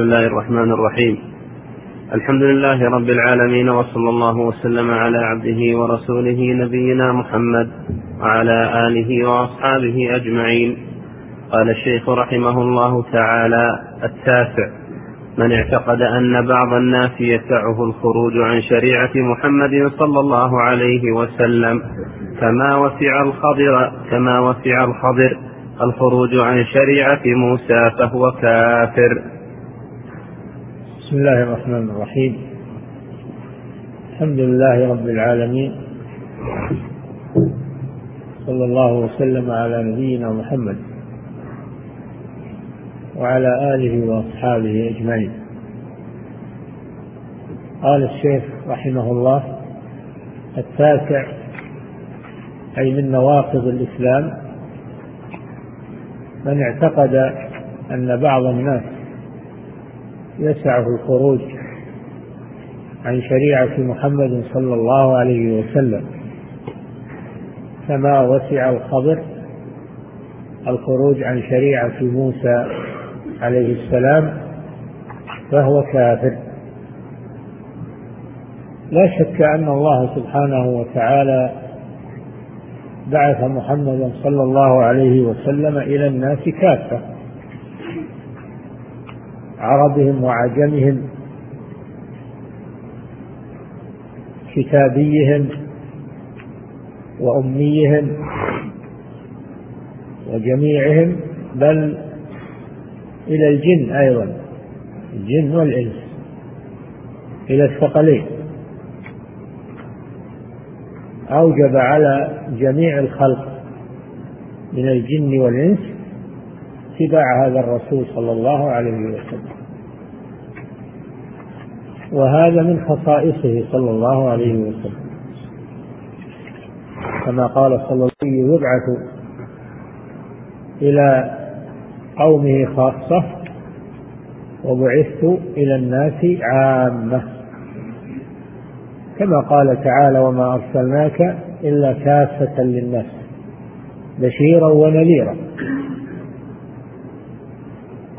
بسم الله الرحمن الرحيم. الحمد لله رب العالمين وصلى الله وسلم على عبده ورسوله نبينا محمد وعلى آله وأصحابه أجمعين. قال الشيخ رحمه الله تعالى التاسع من اعتقد أن بعض الناس يسعه الخروج عن شريعة محمد صلى الله عليه وسلم كما وسع الخضر كما وسع الخضر الخروج عن شريعة موسى فهو كافر. بسم الله الرحمن الرحيم. الحمد لله رب العالمين. صلى الله وسلم على نبينا محمد وعلى آله وأصحابه أجمعين. قال الشيخ رحمه الله التاسع أي من نواقض الإسلام من اعتقد أن بعض الناس يسعه الخروج عن شريعة محمد صلى الله عليه وسلم. كما وسع الخبر الخروج عن شريعة موسى عليه السلام فهو كافر. لا شك أن الله سبحانه وتعالى بعث محمدا صلى الله عليه وسلم إلى الناس كافة. عربهم وعجمهم كتابيهم وأميهم وجميعهم بل إلى الجن أيضا الجن والإنس إلى الثقلين. أوجب على جميع الخلق من الجن والإنس اتباع هذا الرسول صلى الله عليه وسلم. وهذا من خصائصه صلى الله عليه وسلم. كما قال صلى الله عليه وسلم يبعث إلى قومه خاصة وبعثت إلى الناس عامة. كما قال تعالى وما أرسلناك إلا كافة للناس بشيرا ونذيرا.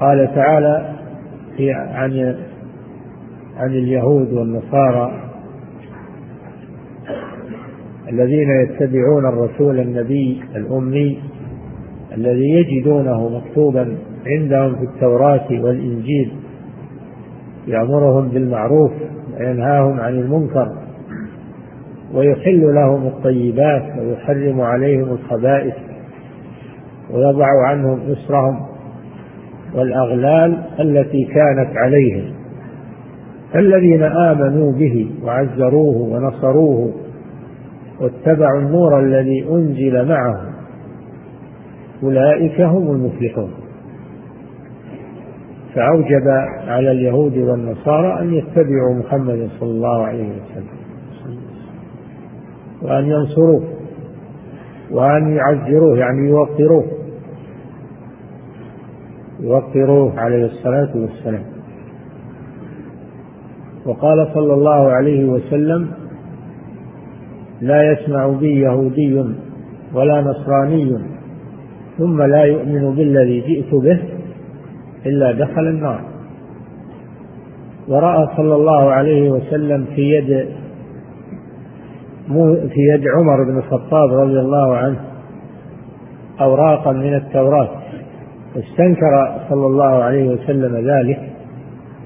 قال تعالى في عن عن اليهود والنصارى الذين يتبعون الرسول النبي الأمي الذي يجدونه مكتوبا عندهم في التوراة والإنجيل يأمرهم بالمعروف وينهاهم عن المنكر ويحل لهم الطيبات ويحرم عليهم الخبائث ويضع عنهم إصرهم والأغلال التي كانت عليهم. الذين آمنوا به وعزروه ونصروه واتبعوا النور الذي أنزل معه أولئك هم المفلحون. فأوجب على اليهود والنصارى أن يتبعوا محمد صلى الله عليه وسلم وأن ينصروه وأن يعزروه يعني يوقروه. يوقروه عليه الصلاة والسلام. وقال صلى الله عليه وسلم لا يسمع بي يهودي ولا نصراني ثم لا يؤمن بالذي جئت به إلا دخل النار. ورأى صلى الله عليه وسلم في يد في يد عمر بن الخطاب رضي الله عنه أوراقا من التوراة. استنكر صلى الله عليه وسلم ذلك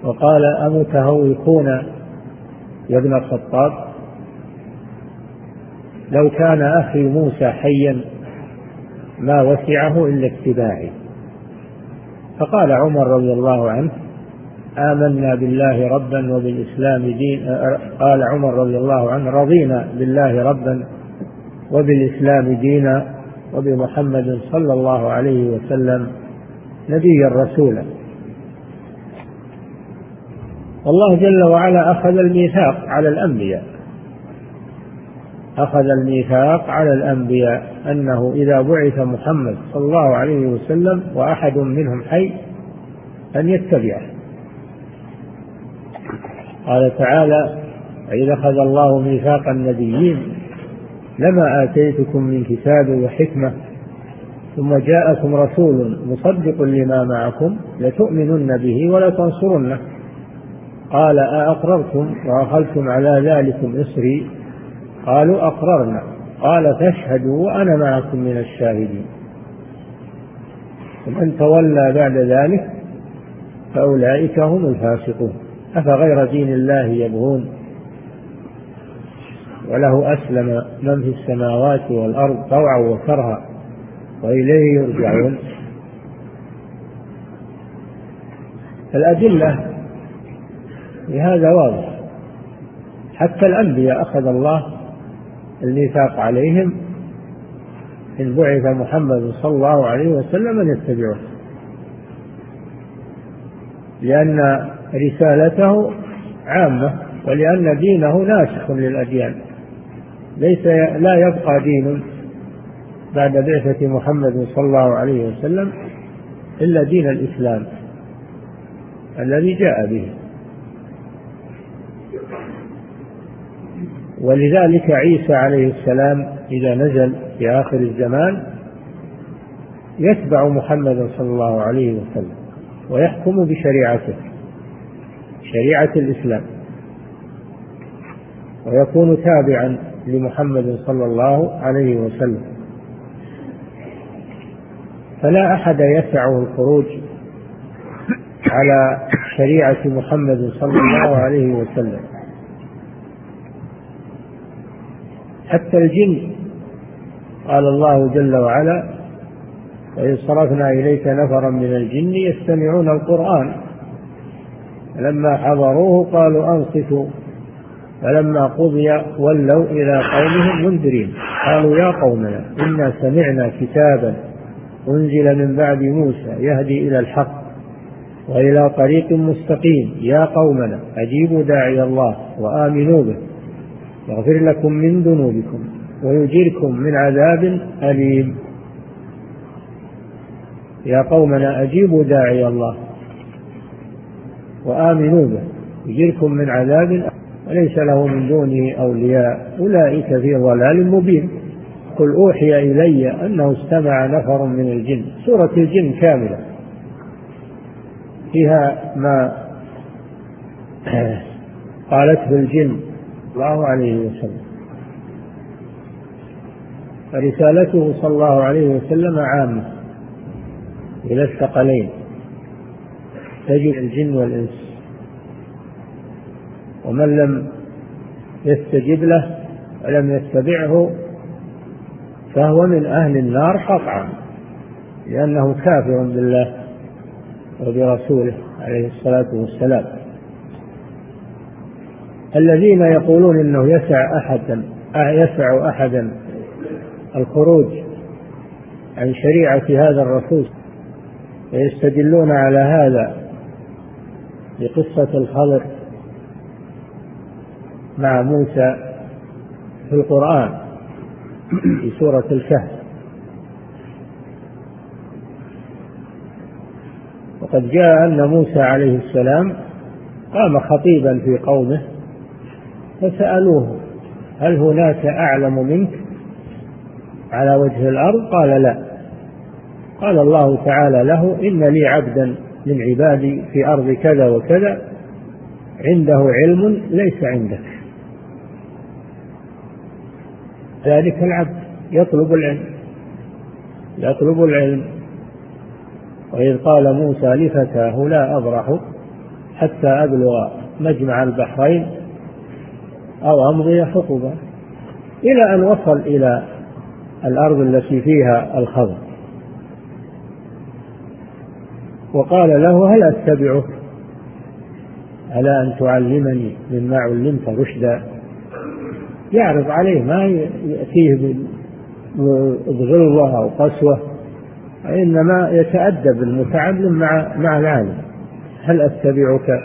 وقال أمتهوكون يا ابن الخطاب لو كان أخي موسى حيا ما وسعه إلا اتباعي. فقال عمر رضي الله عنه آمنا بالله ربا وبالإسلام دين قال عمر رضي الله عنه رضينا بالله ربا وبالإسلام دينا وبمحمد صلى الله عليه وسلم نبيا رسولا والله جل وعلا أخذ الميثاق على الأنبياء. أخذ الميثاق على الأنبياء أنه إذا بعث محمد صلى الله عليه وسلم وأحد منهم حي أن يتبعه. قال تعالى وإذا أخذ الله ميثاق النبيين لما آتيتكم من كتاب وحكمة ثم جاءكم رسول مصدق لما معكم لتؤمنن به ولا تنصرنه قال أأقررتم وأخذتم على ذلكم إصري؟ قالوا أقررنا. قال فاشهدوا وأنا معكم من الشاهدين. ومن تولى بعد ذلك فأولئك هم الفاسقون. أفغير دين الله يبغون؟ وله أسلم من في السماوات والأرض طوعا وكرها. وإليه يرجعون. الأدلة لهذا واضح. حتى الأنبياء أخذ الله الميثاق عليهم إن بعث محمد صلى الله عليه وسلم أن يتبعوه. لأن رسالته عامة ولأن دينه ناسخ للأديان. ليس لا يبقى دين بعد بعثة محمد صلى الله عليه وسلم إلا دين الإسلام الذي جاء به. ولذلك عيسى عليه السلام إذا نزل في آخر الزمان يتبع محمدا صلى الله عليه وسلم ويحكم بشريعته شريعة الإسلام ويكون تابعا لمحمد صلى الله عليه وسلم. فلا أحد يسعه الخروج على شريعة محمد صلى الله عليه وسلم. حتى الجن قال الله جل وعلا وإذ صرفنا إليك نفرا من الجن يستمعون القرآن. فلما حضروه قالوا أنصتوا. فلما قضي ولوا إلى قومهم منذرين. قالوا يا قومنا إنا سمعنا كتابا أنزل من بعد موسى يهدي إلى الحق وإلى طريق مستقيم. يا قومنا أجيبوا داعي الله وآمنوا به. يغفر لكم من ذنوبكم ويجيركم من عذاب أليم. يا قومنا أجيبوا داعي الله وآمنوا به. يجيركم من عذاب وليس له من دونه أولياء. أولئك في ضلال مبين. قل أوحي إلي أنه استمع نفر من الجن. سورة الجن كاملة. فيها ما قالته الجن الله عليه وسلم. فرسالته صلى الله عليه وسلم عامة إلى الثقلين. تجد الجن والإنس. ومن لم يستجب له ولم يتبعه فهو من أهل النار قطعا لأنه كافر بالله وبرسوله عليه الصلاة والسلام. الذين يقولون إنه يسع احدا يسع احدا الخروج عن شريعة هذا الرسول ويستدلون على هذا بقصة الخضر مع موسى في القرآن. في سورة الكهف. وقد جاء أن موسى عليه السلام قام خطيبا في قومه فسألوه هل هناك أعلم منك على وجه الأرض؟ قال لا. قال الله تعالى له إن لي عبدا من عبادي في أرض كذا وكذا عنده علم ليس عندك. ذلك العبد. يطلب العلم. يطلب العلم. وإذ قال موسى لفتاه لا أبرح حتى أبلغ مجمع البحرين أو أمضي حقبا إلى أن وصل إلى الأرض التي فيها الخضر. وقال له هل أتبعك؟ على أن تعلمني مما علمت رشدا؟ يعرض عليه ما يأتيه بغلظة أو قسوة وإنما يتأدب المتعلم مع مع العالم. هل أتبعك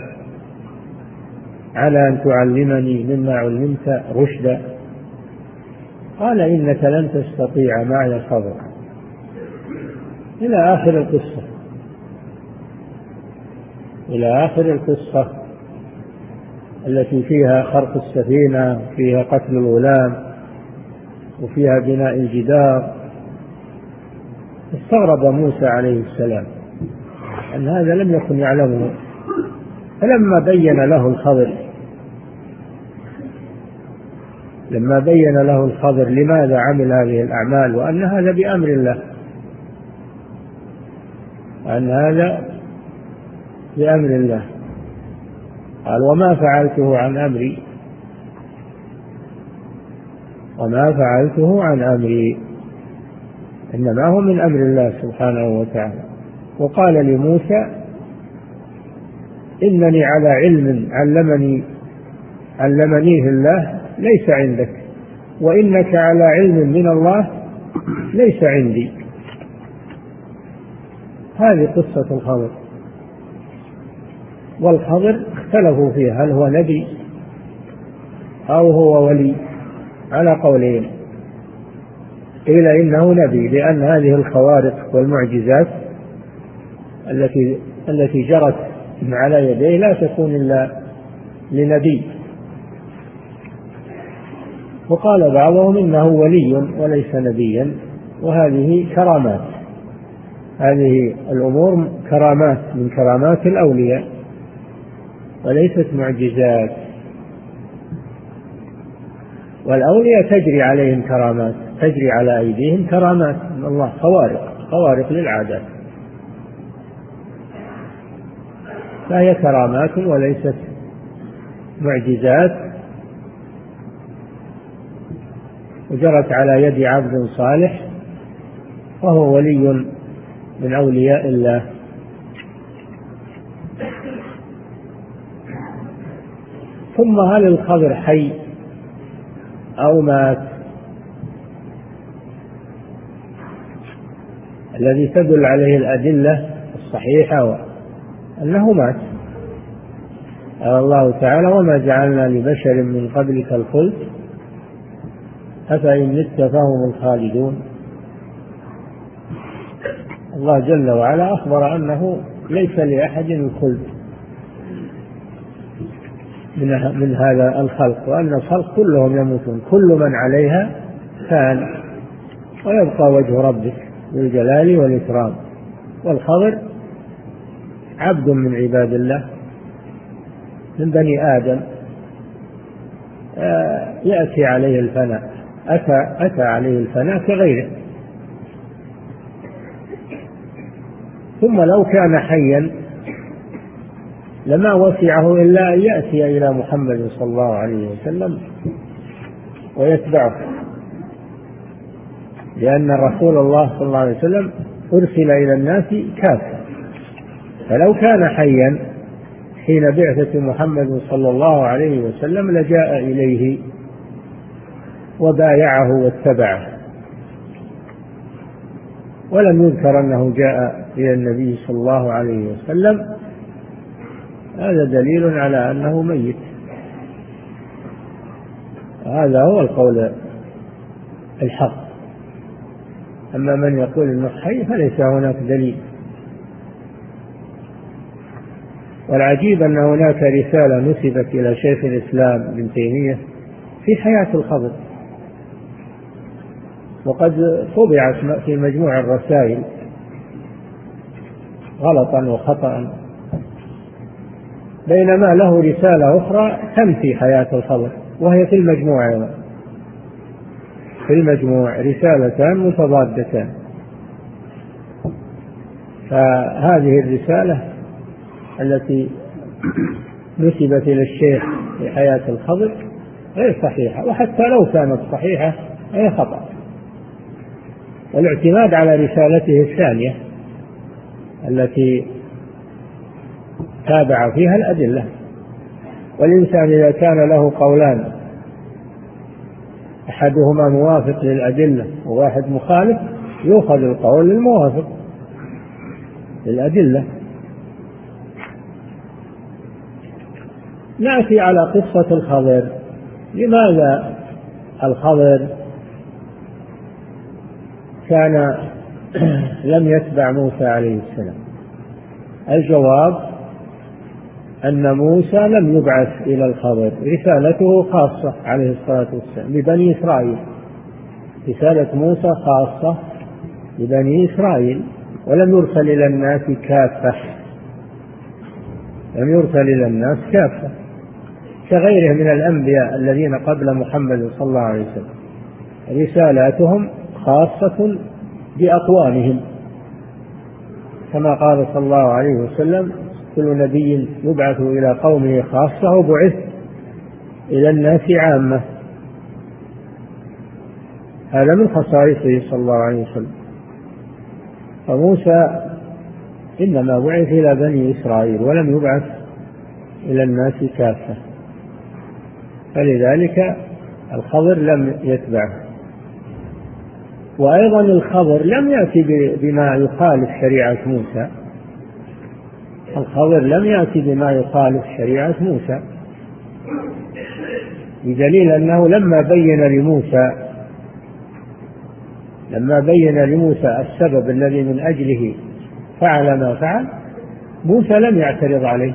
على أن تعلمني مما علمت رشدا؟ قال إنك لن تستطيع معي صبرا إلى آخر القصة. إلى آخر القصة. التي فيها خرق السفينة فيها قتل الغلام وفيها بناء الجدار. استغرب موسى عليه السلام أن هذا لم يكن يعلمه. فلما بين له الخضر لما بين له الخضر لماذا عمل هذه الأعمال وأن هذا بأمر الله أن هذا بأمر الله. قال وما فعلته عن أمري. وما فعلته عن أمري. إنما هو من أمر الله سبحانه وتعالى. وقال لموسى إنني على علم علمني علمنيه الله ليس عندك. وإنك على علم من الله ليس عندي. هذه قصة الخضر والخضر اختلفوا فيها هل هو نبي أو هو ولي؟ على قولين. قيل إنه نبي لأن هذه الخوارق والمعجزات التي التي جرت على يديه لا تكون إلا لنبي. وقال بعضهم إنه ولي وليس نبيا وهذه كرامات. هذه الأمور كرامات من كرامات الأولياء. وليست معجزات. والأولياء تجري عليهم كرامات تجري على أيديهم كرامات. من الله خوارق خوارق للعادات فهي كرامات وليست معجزات. وجرت على يد عبد صالح وهو ولي من أولياء الله. ثم هل الخضر حي أو مات؟ الذي تدل عليه الأدلة الصحيحة أنه مات. قال الله تعالى وما جعلنا لبشر من قبلك الخلد أفإن مت فهم الخالدون. الله جل وعلا أخبر أنه ليس لأحد الخلد. من من هذا الخلق وأن الخلق كلهم يموتون كل من عليها فان ويبقى وجه ربك ذو الجلال والإكرام. والخضر عبد من عباد الله من بني آدم. آه، يأتي عليه الفناء. أتى أتى عليه الفناء كغيره. ثم لو كان حيا لما وسعه إلا أن يأتي إلى محمد صلى الله عليه وسلم ويتبعه. لأن رسول الله صلى الله عليه وسلم أرسل إلى الناس كافة. فلو كان حيا حين بعثة محمد صلى الله عليه وسلم لجاء إليه وبايعه واتبعه. ولم يذكر أنه جاء إلى النبي صلى الله عليه وسلم هذا دليل على أنه ميت. هذا هو القول الحق. أما من يقول أنه حي فليس هناك دليل. والعجيب أن هناك رسالة نسبت إلى شيخ الإسلام ابن تيمية في حياة الخضر وقد طبعت في مجموع الرسائل غلطا وخطأ بينما له رسالة أخرى تنفي حياة الخبر وهي في المجموع أيضا. في المجموع رسالتان متضادتان. فهذه الرسالة التي نسبت إلى الشيخ في حياة الخضر غير صحيحة وحتى لو كانت صحيحة هي خطأ. والاعتماد على رسالته الثانية التي تابع فيها الأدلة. والإنسان إذا كان له قولان أحدهما موافق للأدلة وواحد مخالف يؤخذ القول الموافق بالأدلة نأتي على قصة الخضر. لماذا الخضر كان لم يتبع موسى عليه السلام؟ الجواب أن موسى لم يبعث إلى الخضر رسالته خاصة عليه الصلاة والسلام لبني إسرائيل. رسالة موسى خاصة لبني إسرائيل. ولم يرسل إلى الناس كافة. لم يرسل إلى الناس كافة. كغيره من الأنبياء الذين قبل محمد صلى الله عليه وسلم. رسالاتهم خاصة بأقوامهم. كما قال صلى الله عليه وسلم كل نبي يبعث إلى قومه خاصة وبعث إلى الناس عامة. هذا من خصائصه صلى الله عليه وسلم. فموسى إنما بعث إلى بني إسرائيل ولم يبعث إلى الناس كافة. فلذلك الخضر لم يتبعه. وأيضا الخضر لم يأتي بما يخالف شريعة موسى. الخضر لم يأتي بما يخالف شريعة موسى. بدليل أنه لما بين لموسى لما بين لموسى السبب الذي من أجله فعل ما فعل موسى لم يعترض عليه.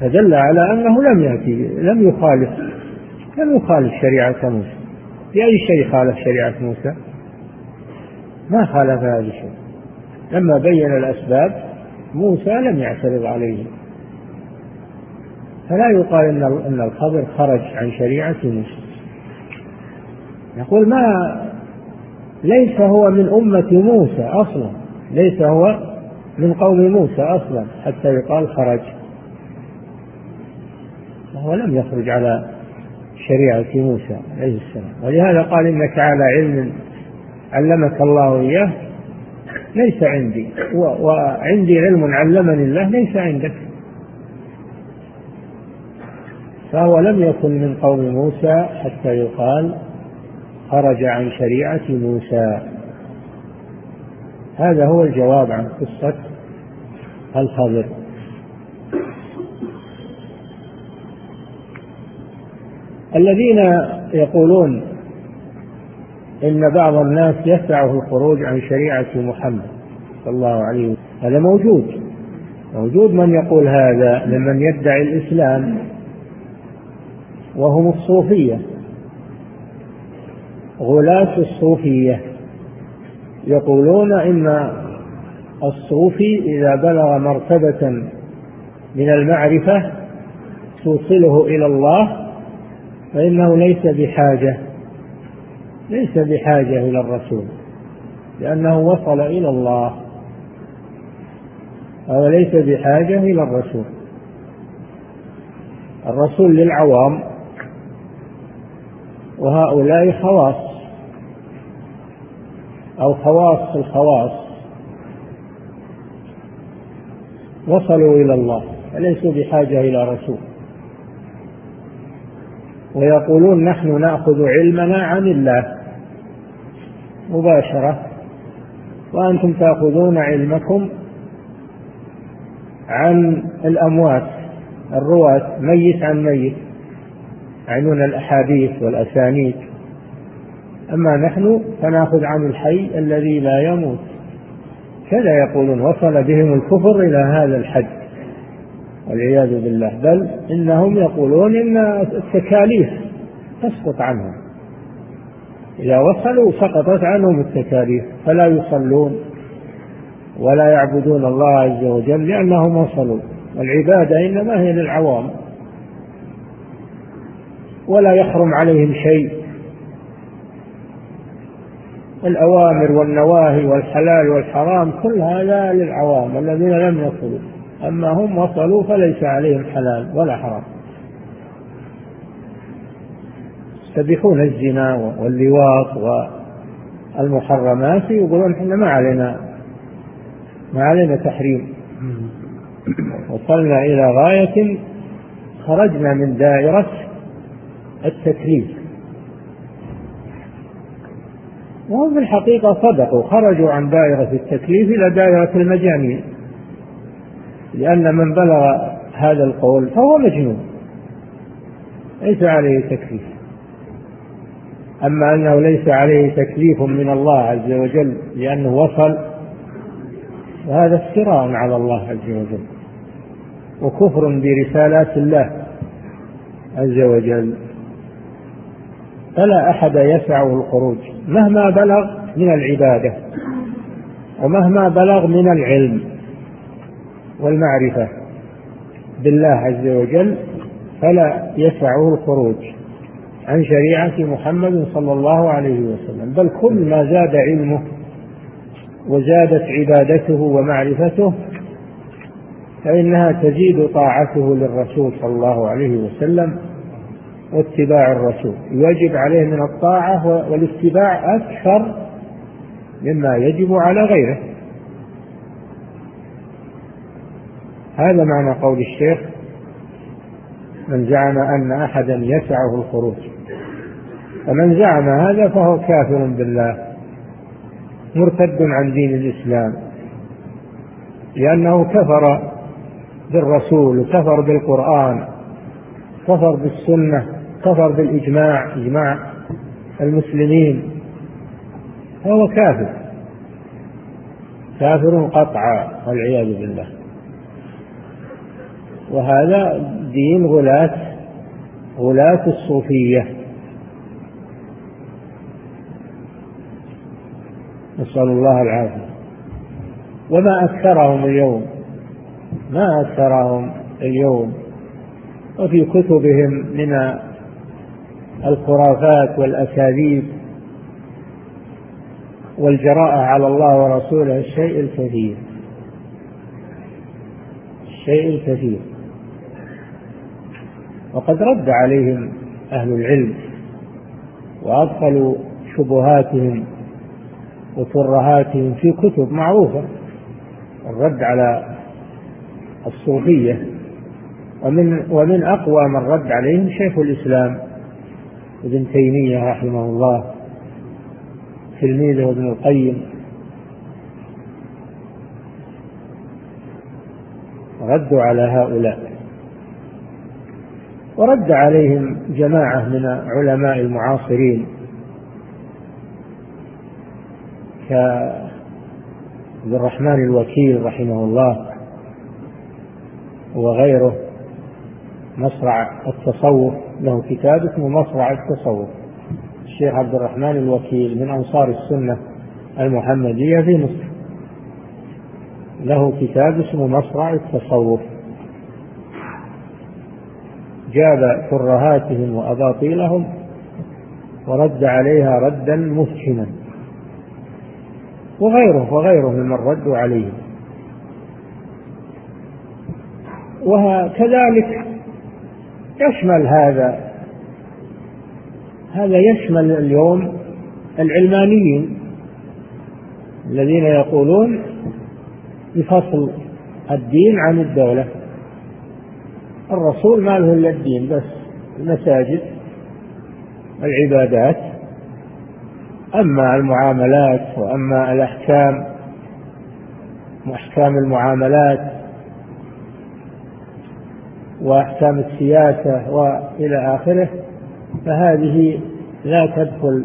فدل على أنه لم يأتي لم يخالف لم يخالف شريعة موسى. بأي شيء خالف شريعة موسى؟ ما خالف هذا الشيء. لما بين الأسباب موسى لم يعترض عليه. فلا يقال إن إن الخضر خرج عن شريعة موسى. يقول ما ليس هو من أمة موسى أصلا. ليس هو من قوم موسى أصلا حتى يقال خرج. وهو لم يخرج على شريعة موسى عليه السلام. ولهذا قال إنك على علم علمك الله إياه ليس عندي. وعندي علم علمني الله ليس عندك. فهو لم يكن من قوم موسى حتى يقال خرج عن شريعة موسى. هذا هو الجواب عن قصة الخضر. الذين يقولون إن بعض الناس يسعه الخروج عن شريعة محمد صلى الله عليه وسلم. هذا موجود. موجود من يقول هذا ممن يدعي الإسلام وهم الصوفية. غلاة الصوفية. يقولون إن الصوفي إذا بلغ مرتبة من المعرفة توصله إلى الله فإنه ليس بحاجة. ليس بحاجة إلى الرسول لأنه وصل إلى الله. هذا ليس بحاجة إلى الرسول. الرسول للعوام وهؤلاء خواص أو خواص الخواص. وصلوا إلى الله فليسوا بحاجة إلى رسول. ويقولون نحن نأخذ علمنا عن الله. مباشرة. وأنتم تأخذون علمكم عن الأموات الرواة ميت عن ميت يعنون الأحاديث والأسانيد. أما نحن فنأخذ عن الحي الذي لا يموت. كذا يقولون وصل بهم الكفر إلى هذا الحد. والعياذ بالله. بل إنهم يقولون إن التكاليف تسقط عنهم. إذا وصلوا سقطت عنهم التكاليف فلا يصلون ولا يعبدون الله عز وجل لأنهم وصلوا. والعبادة إنما هي للعوام ولا يحرم عليهم شيء. الأوامر والنواهي والحلال والحرام كل هذا للعوام الذين لم يصلوا. أما هم وصلوا فليس عليهم حلال ولا حرام. يستبيحون الزنا واللواط والمحرمات يقولون إحنا ما علينا ما علينا تحريم. وصلنا إلى غاية خرجنا من دائرة التكليف. وهم في الحقيقة صدقوا خرجوا عن دائرة التكليف إلى دائرة المجانين. لأن من بلغ هذا القول فهو مجنون ليس عليه تكليف. أما أنه ليس عليه تكليف من الله عز وجل لأنه وصل وهذا افتراء على الله عز وجل وكفر برسالات الله عز وجل. فلا أحد يسعه الخروج مهما بلغ من العبادة ومهما بلغ من العلم والمعرفة بالله عز وجل فلا يسعه الخروج. عن شريعة محمد صلى الله عليه وسلم بل كل ما زاد علمه وزادت عبادته ومعرفته فإنها تزيد طاعته للرسول صلى الله عليه وسلم واتباع الرسول. يجب عليه من الطاعة والاتباع أكثر مما يجب على غيره. هذا معنى قول الشيخ من زعم أن أحدا يسعه الخروج. فمن زعم هذا فهو كافر بالله مرتد عن دين الإسلام لأنه كفر بالرسول وكفر بالقرآن كفر بالسنة كفر بالإجماع إجماع المسلمين فهو كافر كافر قطعا والعياذ بالله. وهذا دين غلاة غلاة الصوفية. نسأل الله العافية. وما أكثرهم اليوم ما أكثرهم اليوم. وفي كتبهم من الخرافات والأكاذيب والجراءة على الله ورسوله الشيء الكثير. الشيء الكثير. وقد رد عليهم أهل العلم وأدخلوا شبهاتهم وترهاتهم في كتب معروفة الرد على الصوفية ومن ومن أقوى من رد عليهم شيخ الإسلام ابن تيمية رحمه الله تلميذه ابن القيم. ردوا على هؤلاء. ورد عليهم جماعة من علماء المعاصرين. كعبد الرحمن الوكيل رحمه الله وغيره مصرع التصوف له كتاب اسمه مصرع التصوف. الشيخ عبد الرحمن الوكيل من أنصار السنة المحمدية في مصر. له كتاب اسمه مصرع التصوف. جاب ترهاتهم وأباطيلهم ورد عليها ردا مفحما وغيره وغيره ممن ردوا عليه وكذلك يشمل هذا هذا يشمل اليوم العلمانيين الذين يقولون بفصل الدين عن الدولة. الرسول ما له إلا الدين بس المساجد العبادات أما المعاملات وأما الأحكام وأحكام المعاملات وأحكام السياسة وإلى آخره فهذه لا تدخل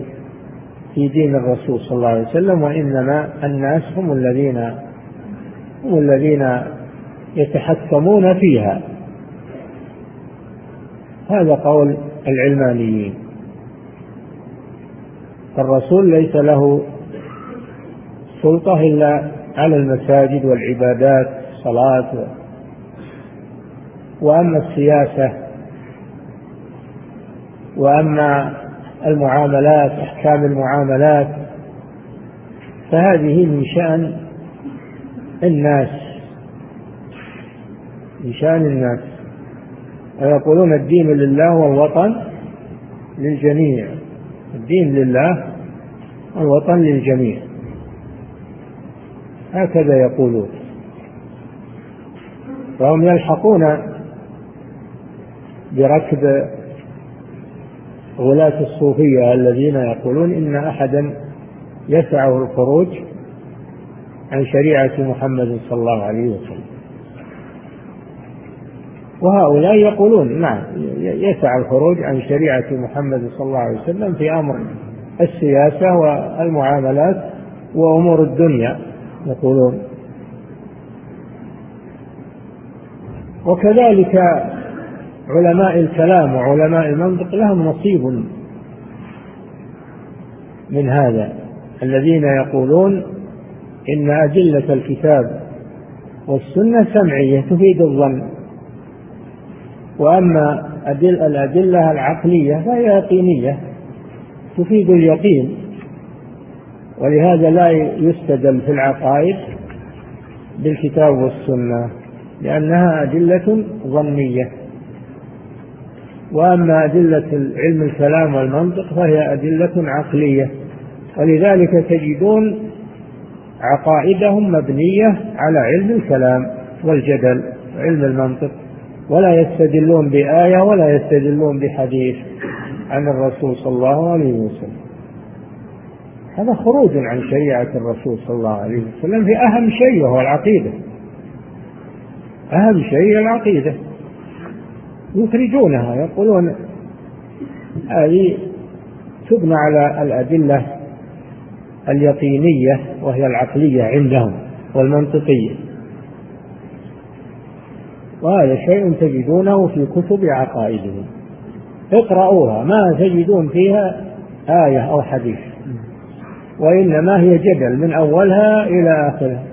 في دين الرسول صلى الله عليه وسلم وإنما الناس هم الذين هم الذين يتحكمون فيها. هذا قول العلمانيين. فالرسول ليس له سلطة إلا على المساجد والعبادات الصلاة وأما السياسة وأما المعاملات أحكام المعاملات فهذه من شأن الناس. من شأن الناس. ويقولون الدين لله والوطن للجميع. الدين لله والوطن للجميع. هكذا يقولون. فهم يلحقون بركب غلاة الصوفية الذين يقولون إن أحدا يسعه الخروج عن شريعة محمد صلى الله عليه وسلم. وهؤلاء يقولون نعم يسع الخروج عن شريعة محمد صلى الله عليه وسلم في أمر السياسة والمعاملات وأمور الدنيا يقولون. وكذلك علماء الكلام وعلماء المنطق لهم نصيب من هذا. الذين يقولون إن أدلة الكتاب والسنة سمعية تفيد الظن. وأما الأدلة العقلية فهي يقينية تفيد اليقين ولهذا لا يستدل في العقائد بالكتاب والسنة لأنها أدلة ظنية. وأما أدلة علم الكلام والمنطق فهي أدلة عقلية. ولذلك تجدون عقائدهم مبنية على علم الكلام والجدل علم المنطق. ولا يستدلون بآية ولا يستدلون بحديث عن الرسول صلى الله عليه وسلم. هذا خروج عن شريعة الرسول صلى الله عليه وسلم في أهم شيء وهو العقيدة. أهم شيء العقيدة. يخرجونها يقولون هذه تبنى على الأدلة اليقينية وهي العقلية عندهم والمنطقية. وهذا شيء تجدونه في كتب عقائدهم اقرأوها ما تجدون فيها آية أو حديث. وإنما هي جدل من أولها إلى آخرها.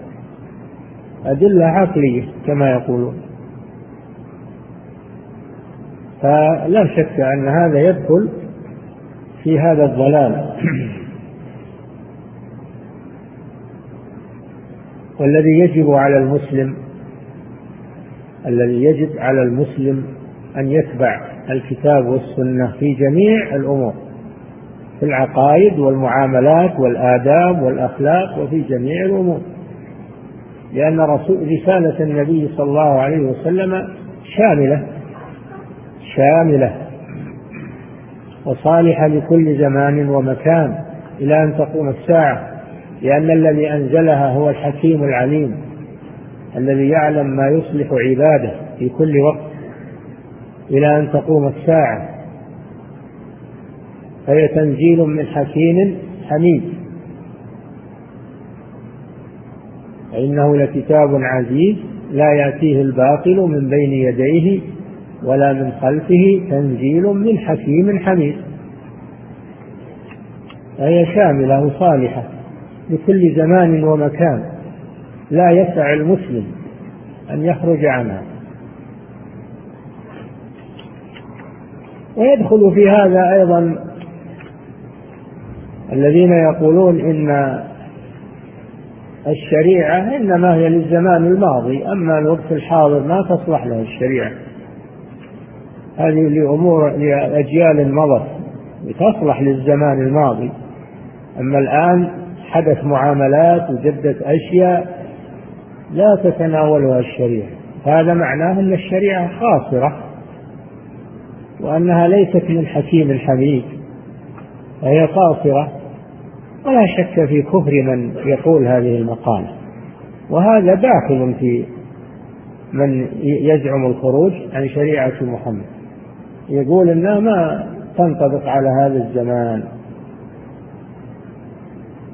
أدلة عقلية كما يقولون. فلا شك أن هذا يدخل في هذا الضلال. والذي يجب على المسلم الذي يجب على المسلم أن يتبع الكتاب والسنة في جميع الأمور في العقائد والمعاملات والآداب والأخلاق وفي جميع الأمور. لأن رسول رسالة النبي صلى الله عليه وسلم شاملة شاملة. وصالحة لكل زمان ومكان إلى أن تقوم الساعة لأن الذي أنزلها هو الحكيم العليم. الذي يعلم ما يصلح عباده في كل وقت إلى أن تقوم الساعة. فهي تنزيل من حكيم حميد. فإنه لكتاب عزيز لا يأتيه الباطل من بين يديه ولا من خلفه تنزيل من حكيم حميد. فهي شاملة وصالحة لكل زمان ومكان. لا يسع المسلم أن يخرج عنها. ويدخل في هذا أيضا الذين يقولون إن الشريعة إنما هي للزمان الماضي أما الوقت الحاضر ما تصلح له الشريعة. هذه لأمور لأجيال مضت تصلح للزمان الماضي. أما الآن حدث معاملات وجدت أشياء لا تتناولها الشريعة. هذا معناه أن الشريعة خاصرة وأنها ليست من حكيم الحميد فهي قاصرة ولا شك في كفر من يقول هذه المقالة. وهذا داخل في من يزعم الخروج عن شريعة محمد. يقول إنها ما تنطبق على هذا الزمان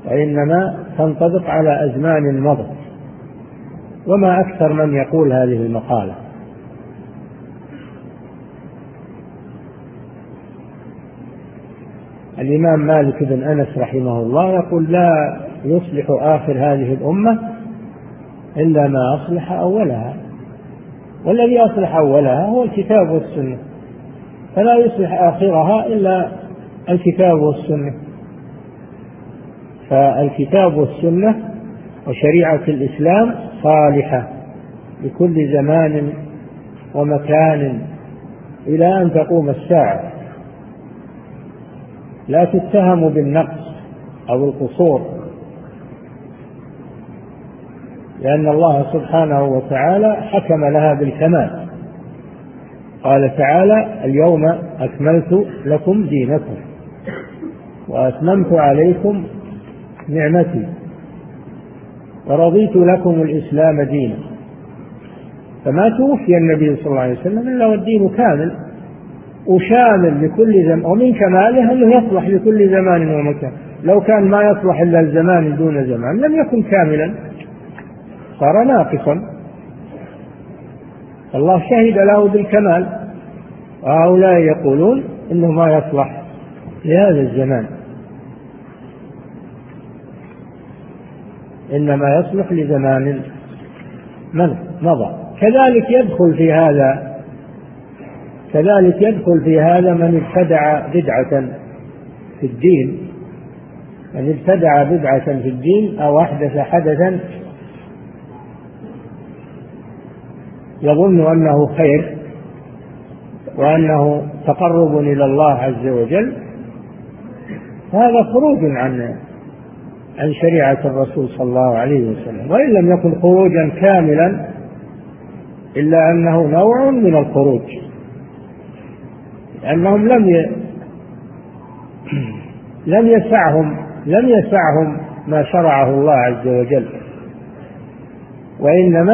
وإنما تنطبق على أزمان مضت. وما أكثر من يقول هذه المقالة. الإمام مالك بن أنس رحمه الله يقول لا يصلح آخر هذه الأمة إلا ما أصلح أولها. والذي أصلح أولها هو الكتاب والسنة. فلا يصلح آخرها إلا الكتاب والسنة. فالكتاب والسنة وشريعة الإسلام صالحة لكل زمان ومكان إلى أن تقوم الساعة. لا تتهم بالنقص أو القصور لأن الله سبحانه وتعالى حكم لها بالكمال. قال تعالى اليوم أكملت لكم دينكم وأتممت عليكم نعمتي. ورضيت لكم الإسلام دينا. فما توفي النبي صلى الله عليه وسلم إلا والدين كامل وشامل لكل زمان ومن كماله أنه يصلح لكل زمان ومكان. لو كان ما يصلح إلا الزمان دون زمان لم يكن كاملا. صار ناقصا. الله شهد له بالكمال. وهؤلاء يقولون إنه ما يصلح لهذا الزمان. إنما يصلح لزمان من مضى. كذلك يدخل في هذا كذلك يدخل في هذا من ابتدع بدعة في الدين. من ابتدع بدعة في الدين أو أحدث حدثا يظن أنه خير وأنه تقرب إلى الله عز وجل. هذا خروج عن عن شريعة الرسول صلى الله عليه وسلم وإن لم يكن خروجا كاملا إلا أنه نوع من الخروج لأنهم لم ي... لم يسعهم لم يسعهم ما شرعه الله عز وجل. وإنما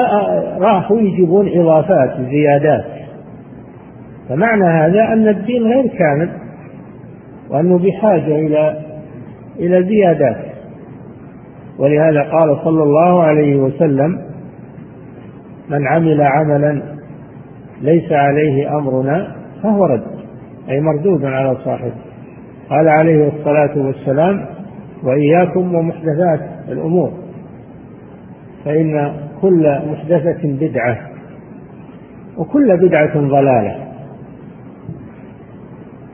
راحوا يجيبون إضافات زيادات. فمعنى هذا أن الدين غير كامل وأنه بحاجة إلى إلى زيادات. ولهذا قال صلى الله عليه وسلم من عمل عملا ليس عليه أمرنا فهو رد أي مردود على صاحبه. قال عليه الصلاة والسلام وإياكم ومحدثات الأمور فإن كل محدثة بدعة وكل بدعة ضلالة.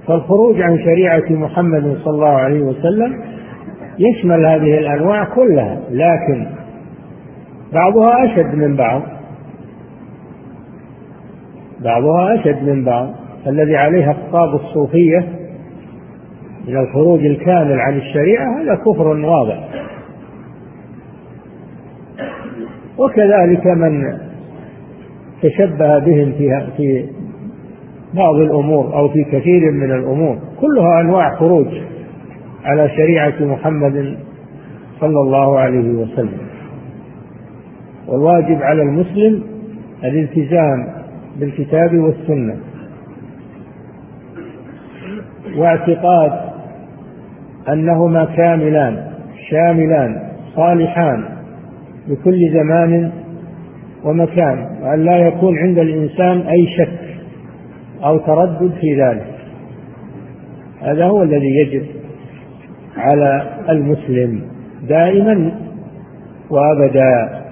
فالخروج عن شريعة محمد صلى الله عليه وسلم يشمل هذه الأنواع كلها لكن بعضها أشد من بعض. بعضها أشد من بعض. الذي عليها خطاب الصوفية من الخروج الكامل عن الشريعة هذا كفر واضح. وكذلك من تشبه بهم في في بعض الأمور أو في كثير من الأمور. كلها أنواع خروج. على شريعة محمد صلى الله عليه وسلم. والواجب على المسلم الالتزام بالكتاب والسنة واعتقاد أنهما كاملان شاملان صالحان لكل زمان ومكان وأن لا يكون عند الإنسان أي شك أو تردد في ذلك. هذا هو الذي يجب على المسلم دائما وابدا.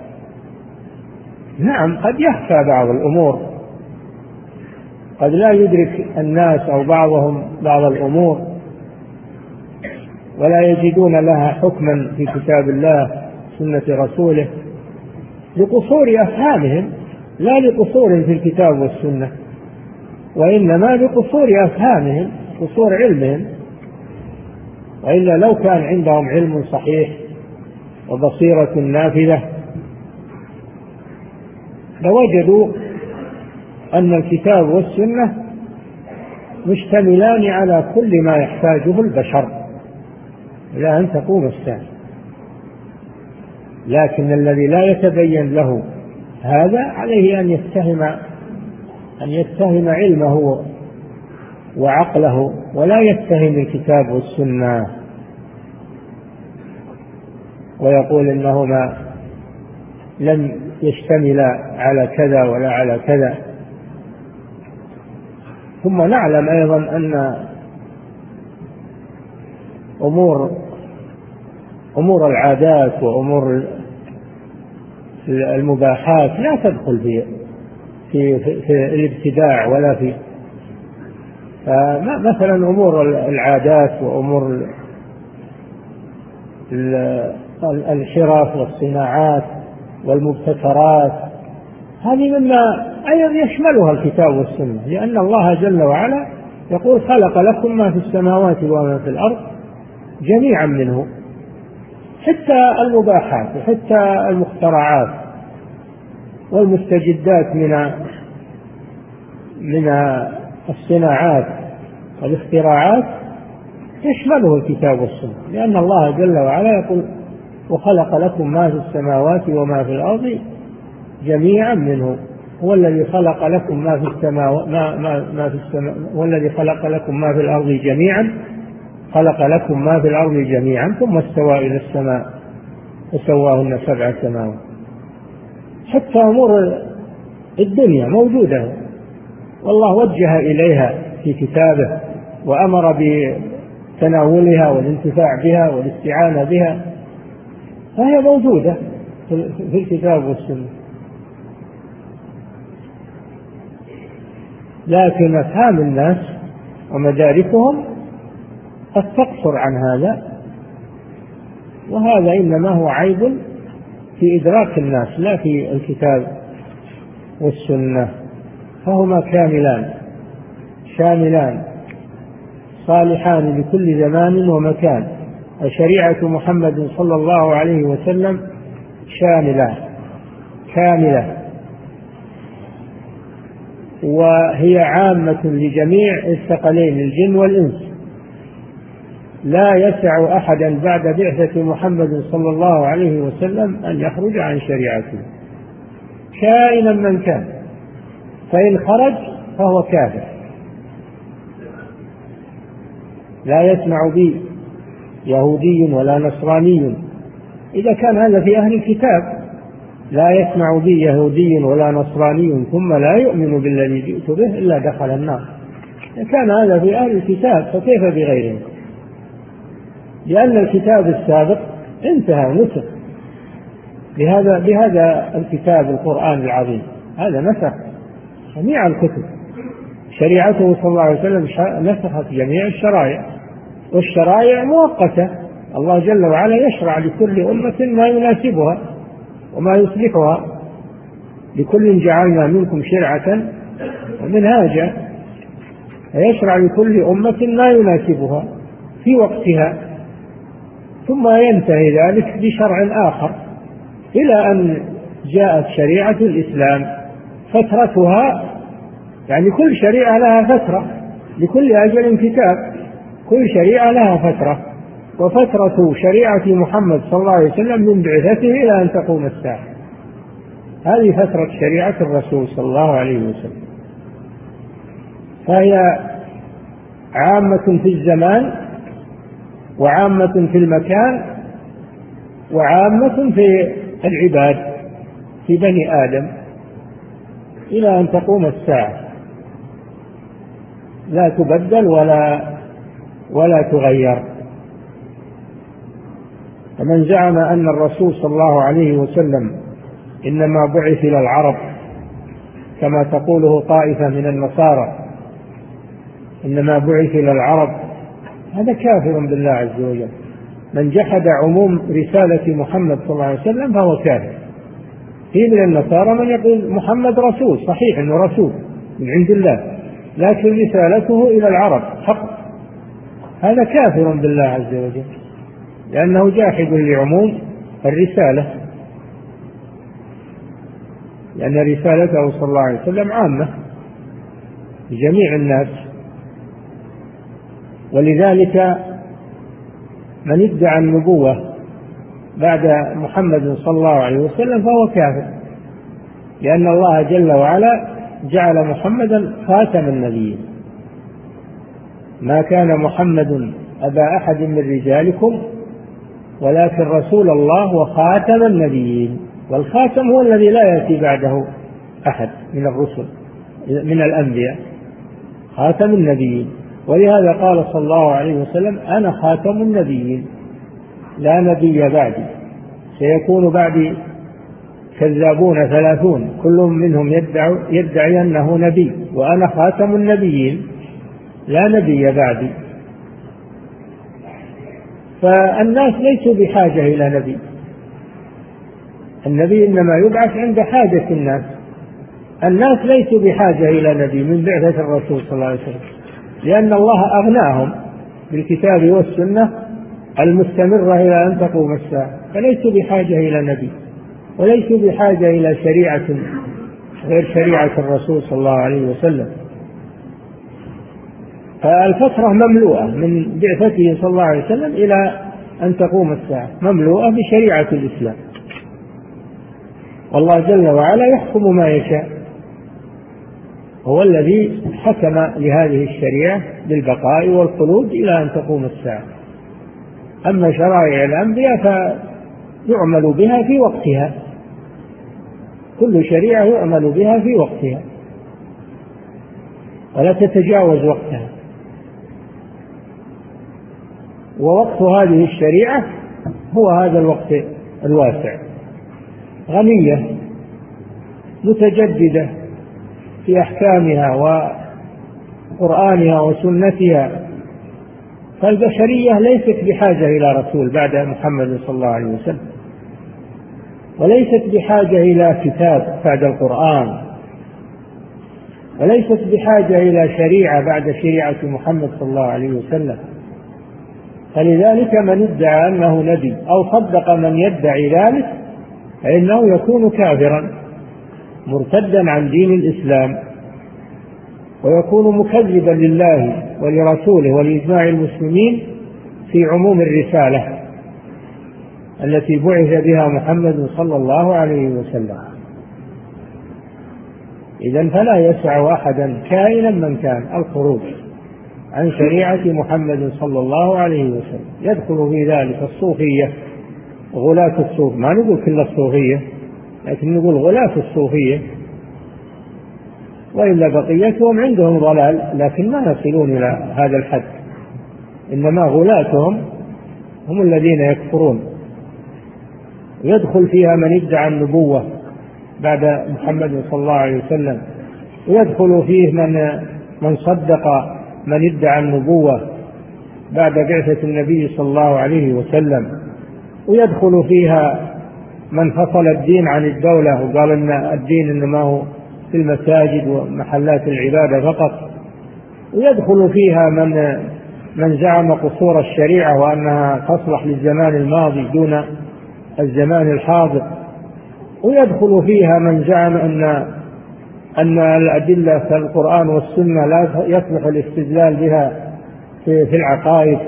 نعم قد يخفى بعض الأمور. قد لا يدرك الناس أو بعضهم بعض الأمور. ولا يجدون لها حكما في كتاب الله سنة رسوله. لقصور أفهامهم لا لقصور في الكتاب والسنة. وإنما لقصور أفهامهم قصور علمهم. وإلا لو كان عندهم علم صحيح وبصيرة نافذة لوجدوا أن الكتاب والسنة مشتملان على كل ما يحتاجه البشر إلى أن تقوم الساعة. لكن الذي لا يتبين له هذا عليه أن يتهم أن يتهم علمه وعقله ولا يتهم الكتاب والسنة. ويقول إنهما لم يشتملا على كذا ولا على كذا. ثم نعلم أيضا أن أمور أمور العادات وأمور المباحات لا تدخل في في, في الابتداع ولا في مثلا أمور العادات وأمور الحرف والصناعات والمبتكرات. هذه مما أيضا يشملها الكتاب والسنة لأن الله جل وعلا يقول خلق لكم ما في السماوات وما في الأرض جميعا منه حتى المباحات وحتى المخترعات والمستجدات من من الصناعات والاختراعات يشمله الكتاب والسنة لأن الله جل وعلا يقول وخلق لكم ما في السماوات وما في الأرض جميعا منه هو الذي خلق لكم ما في السماوات ما, ما, ما في السماء هو الذي خلق لكم ما في الأرض جميعا خلق لكم ما في الأرض جميعا ثم استوى إلى السماء وسواهن سبع سماوات. حتى أمور الدنيا موجودة والله وجه إليها في كتابه وأمر بتناولها والانتفاع بها والاستعانة بها. فهي موجودة في الكتاب والسنة. لكن أفهام الناس ومداركهم قد تقصر عن هذا وهذا إنما هو عيب في إدراك الناس لا في الكتاب والسنة. فهما كاملان. شاملان. صالحان لكل زمان ومكان. وشريعة محمد صلى الله عليه وسلم شاملة. كاملة. وهي عامة لجميع الثقلين الجن والإنس. لا يسع أحدا بعد بعثة محمد صلى الله عليه وسلم أن يخرج عن شريعته. كائنا من كان. فإن خرج فهو كافر. لا يسمع بي يهودي ولا نصراني. إذا كان هذا في أهل الكتاب لا يسمع بي يهودي ولا نصراني ثم لا يؤمن بالذي جئت به إلا دخل النار. إذا كان هذا في أهل الكتاب فكيف بغيرهم؟ لأن الكتاب السابق انتهى نسخ بهذا بهذا الكتاب القرآن العظيم. هذا نسخ. جميع الكتب. شريعته صلى الله عليه وسلم نسخت جميع الشرائع. والشرائع مؤقتة. الله جل وعلا يشرع لكل أمة ما يناسبها وما يصلحها لكل جعلنا منكم شرعة ومنهاجا. فيشرع لكل أمة ما يناسبها في وقتها. ثم ينتهي ذلك بشرع آخر إلى أن جاءت شريعة الإسلام. فترتها يعني كل شريعة لها فترة لكل أجل كتاب كل شريعة لها فترة. وفترة شريعة محمد صلى الله عليه وسلم من بعثته إلى أن تقوم الساعة. هذه فترة شريعة الرسول صلى الله عليه وسلم. فهي عامة في الزمان وعامة في المكان وعامة في العباد في بني آدم. إلى أن تقوم الساعة. لا تبدل ولا ولا تغير. فمن زعم أن الرسول صلى الله عليه وسلم إنما بعث إلى العرب كما تقوله طائفة من النصارى إنما بعث إلى العرب هذا كافر بالله عز وجل. من جحد عموم رسالة محمد صلى الله عليه وسلم فهو كافر. في من النصارى من يقول محمد رسول صحيح إنه رسول من عند الله لكن رسالته إلى العرب فقط. هذا كافر بالله عز وجل لأنه جاحد لعموم الرسالة. لأن رسالته صلى الله عليه وسلم عامة لجميع الناس. ولذلك من ادعى النبوة بعد محمد صلى الله عليه وسلم فهو كافر. لأن الله جل وعلا جعل محمدا خاتم النبيين. ما كان محمد أبا أحد من رجالكم ولكن رسول الله وخاتم النبيين. والخاتم هو الذي لا يأتي بعده أحد من الرسل من الأنبياء. خاتم النبيين. ولهذا قال صلى الله عليه وسلم أنا خاتم النبيين. لا نبي بعدي سيكون بعدي كذابون ثلاثون. كل منهم يدعي, يدعي أنه نبي. وأنا خاتم النبيين. لا نبي بعدي فالناس ليسوا بحاجة إلى نبي. النبي إنما يبعث عند حاجة الناس. الناس ليسوا بحاجة إلى نبي من بعثة الرسول صلى الله عليه وسلم. لأن الله أغناهم بالكتاب والسنة المستمرة إلى أن تقوم الساعة. فليسوا بحاجة إلى نبي وليسوا بحاجة إلى شريعة غير شريعة الرسول صلى الله عليه وسلم. فالفترة مملوءة من بعثته صلى الله عليه وسلم إلى أن تقوم الساعة مملوءة بشريعة الإسلام. والله جل وعلا يحكم ما يشاء هو الذي حكم لهذه الشريعة بالبقاء والخلود إلى أن تقوم الساعة. أما شرائع الأنبياء فيعمل بها في وقتها. كل شريعة يعمل بها في وقتها. ولا تتجاوز وقتها. ووقت هذه الشريعة هو هذا الوقت الواسع. غنية متجددة في أحكامها وقرآنها وسنتها. فالبشرية ليست بحاجة إلى رسول بعد محمد صلى الله عليه وسلم. وليست بحاجة إلى كتاب بعد القرآن. وليست بحاجة إلى شريعة بعد شريعة محمد صلى الله عليه وسلم. فلذلك من ادعى أنه نبي أو صدق من يدعي ذلك فإنه يكون كافرا مرتدا عن دين الإسلام ويكون مكذبا لله ولرسوله ولإجماع المسلمين في عموم الرسالة التي بعث بها محمد صلى الله عليه وسلم. إذا فلا يسع أحدا كائنا من كان الخروج عن شريعة محمد صلى الله عليه وسلم. يدخل في ذلك الصوفية غلاة الصوف. ما نقول كل الصوفية لكن نقول غلاة الصوفية. وإلا بقيتهم عندهم ضلال لكن ما يصلون إلى هذا الحد. إنما غلاتهم هم الذين يكفرون. يدخل فيها من ادعى النبوة بعد محمد صلى الله عليه وسلم. ويدخل فيه من من صدق من ادعى النبوة بعد بعثة النبي صلى الله عليه وسلم. ويدخل فيها من فصل الدين عن الدولة وقال إن الدين إنما هو في المساجد ومحلات العبادة فقط ويدخل فيها من من زعم قصور الشريعة وأنها تصلح للزمان الماضي دون الزمان الحاضر ويدخل فيها من زعم أن أن الأدلة في القرآن والسنة لا يصلح الاستدلال بها في, العقائد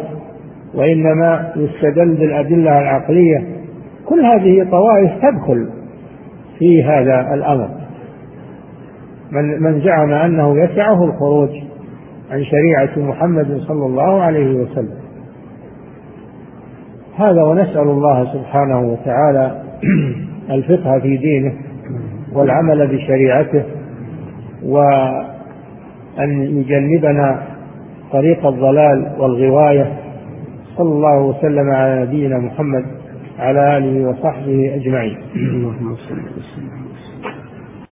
وإنما يستدل بالأدلة العقلية. كل هذه طوائف تدخل في هذا الأمر. من من زعم أنه يسعه الخروج عن شريعة محمد صلى الله عليه وسلم. هذا ونسأل الله سبحانه وتعالى الفقه في دينه والعمل بشريعته وأن يجنبنا طريق الضلال والغواية. صلى الله وسلم على نبينا محمد على آله وصحبه أجمعين. اللهم صل وسلم.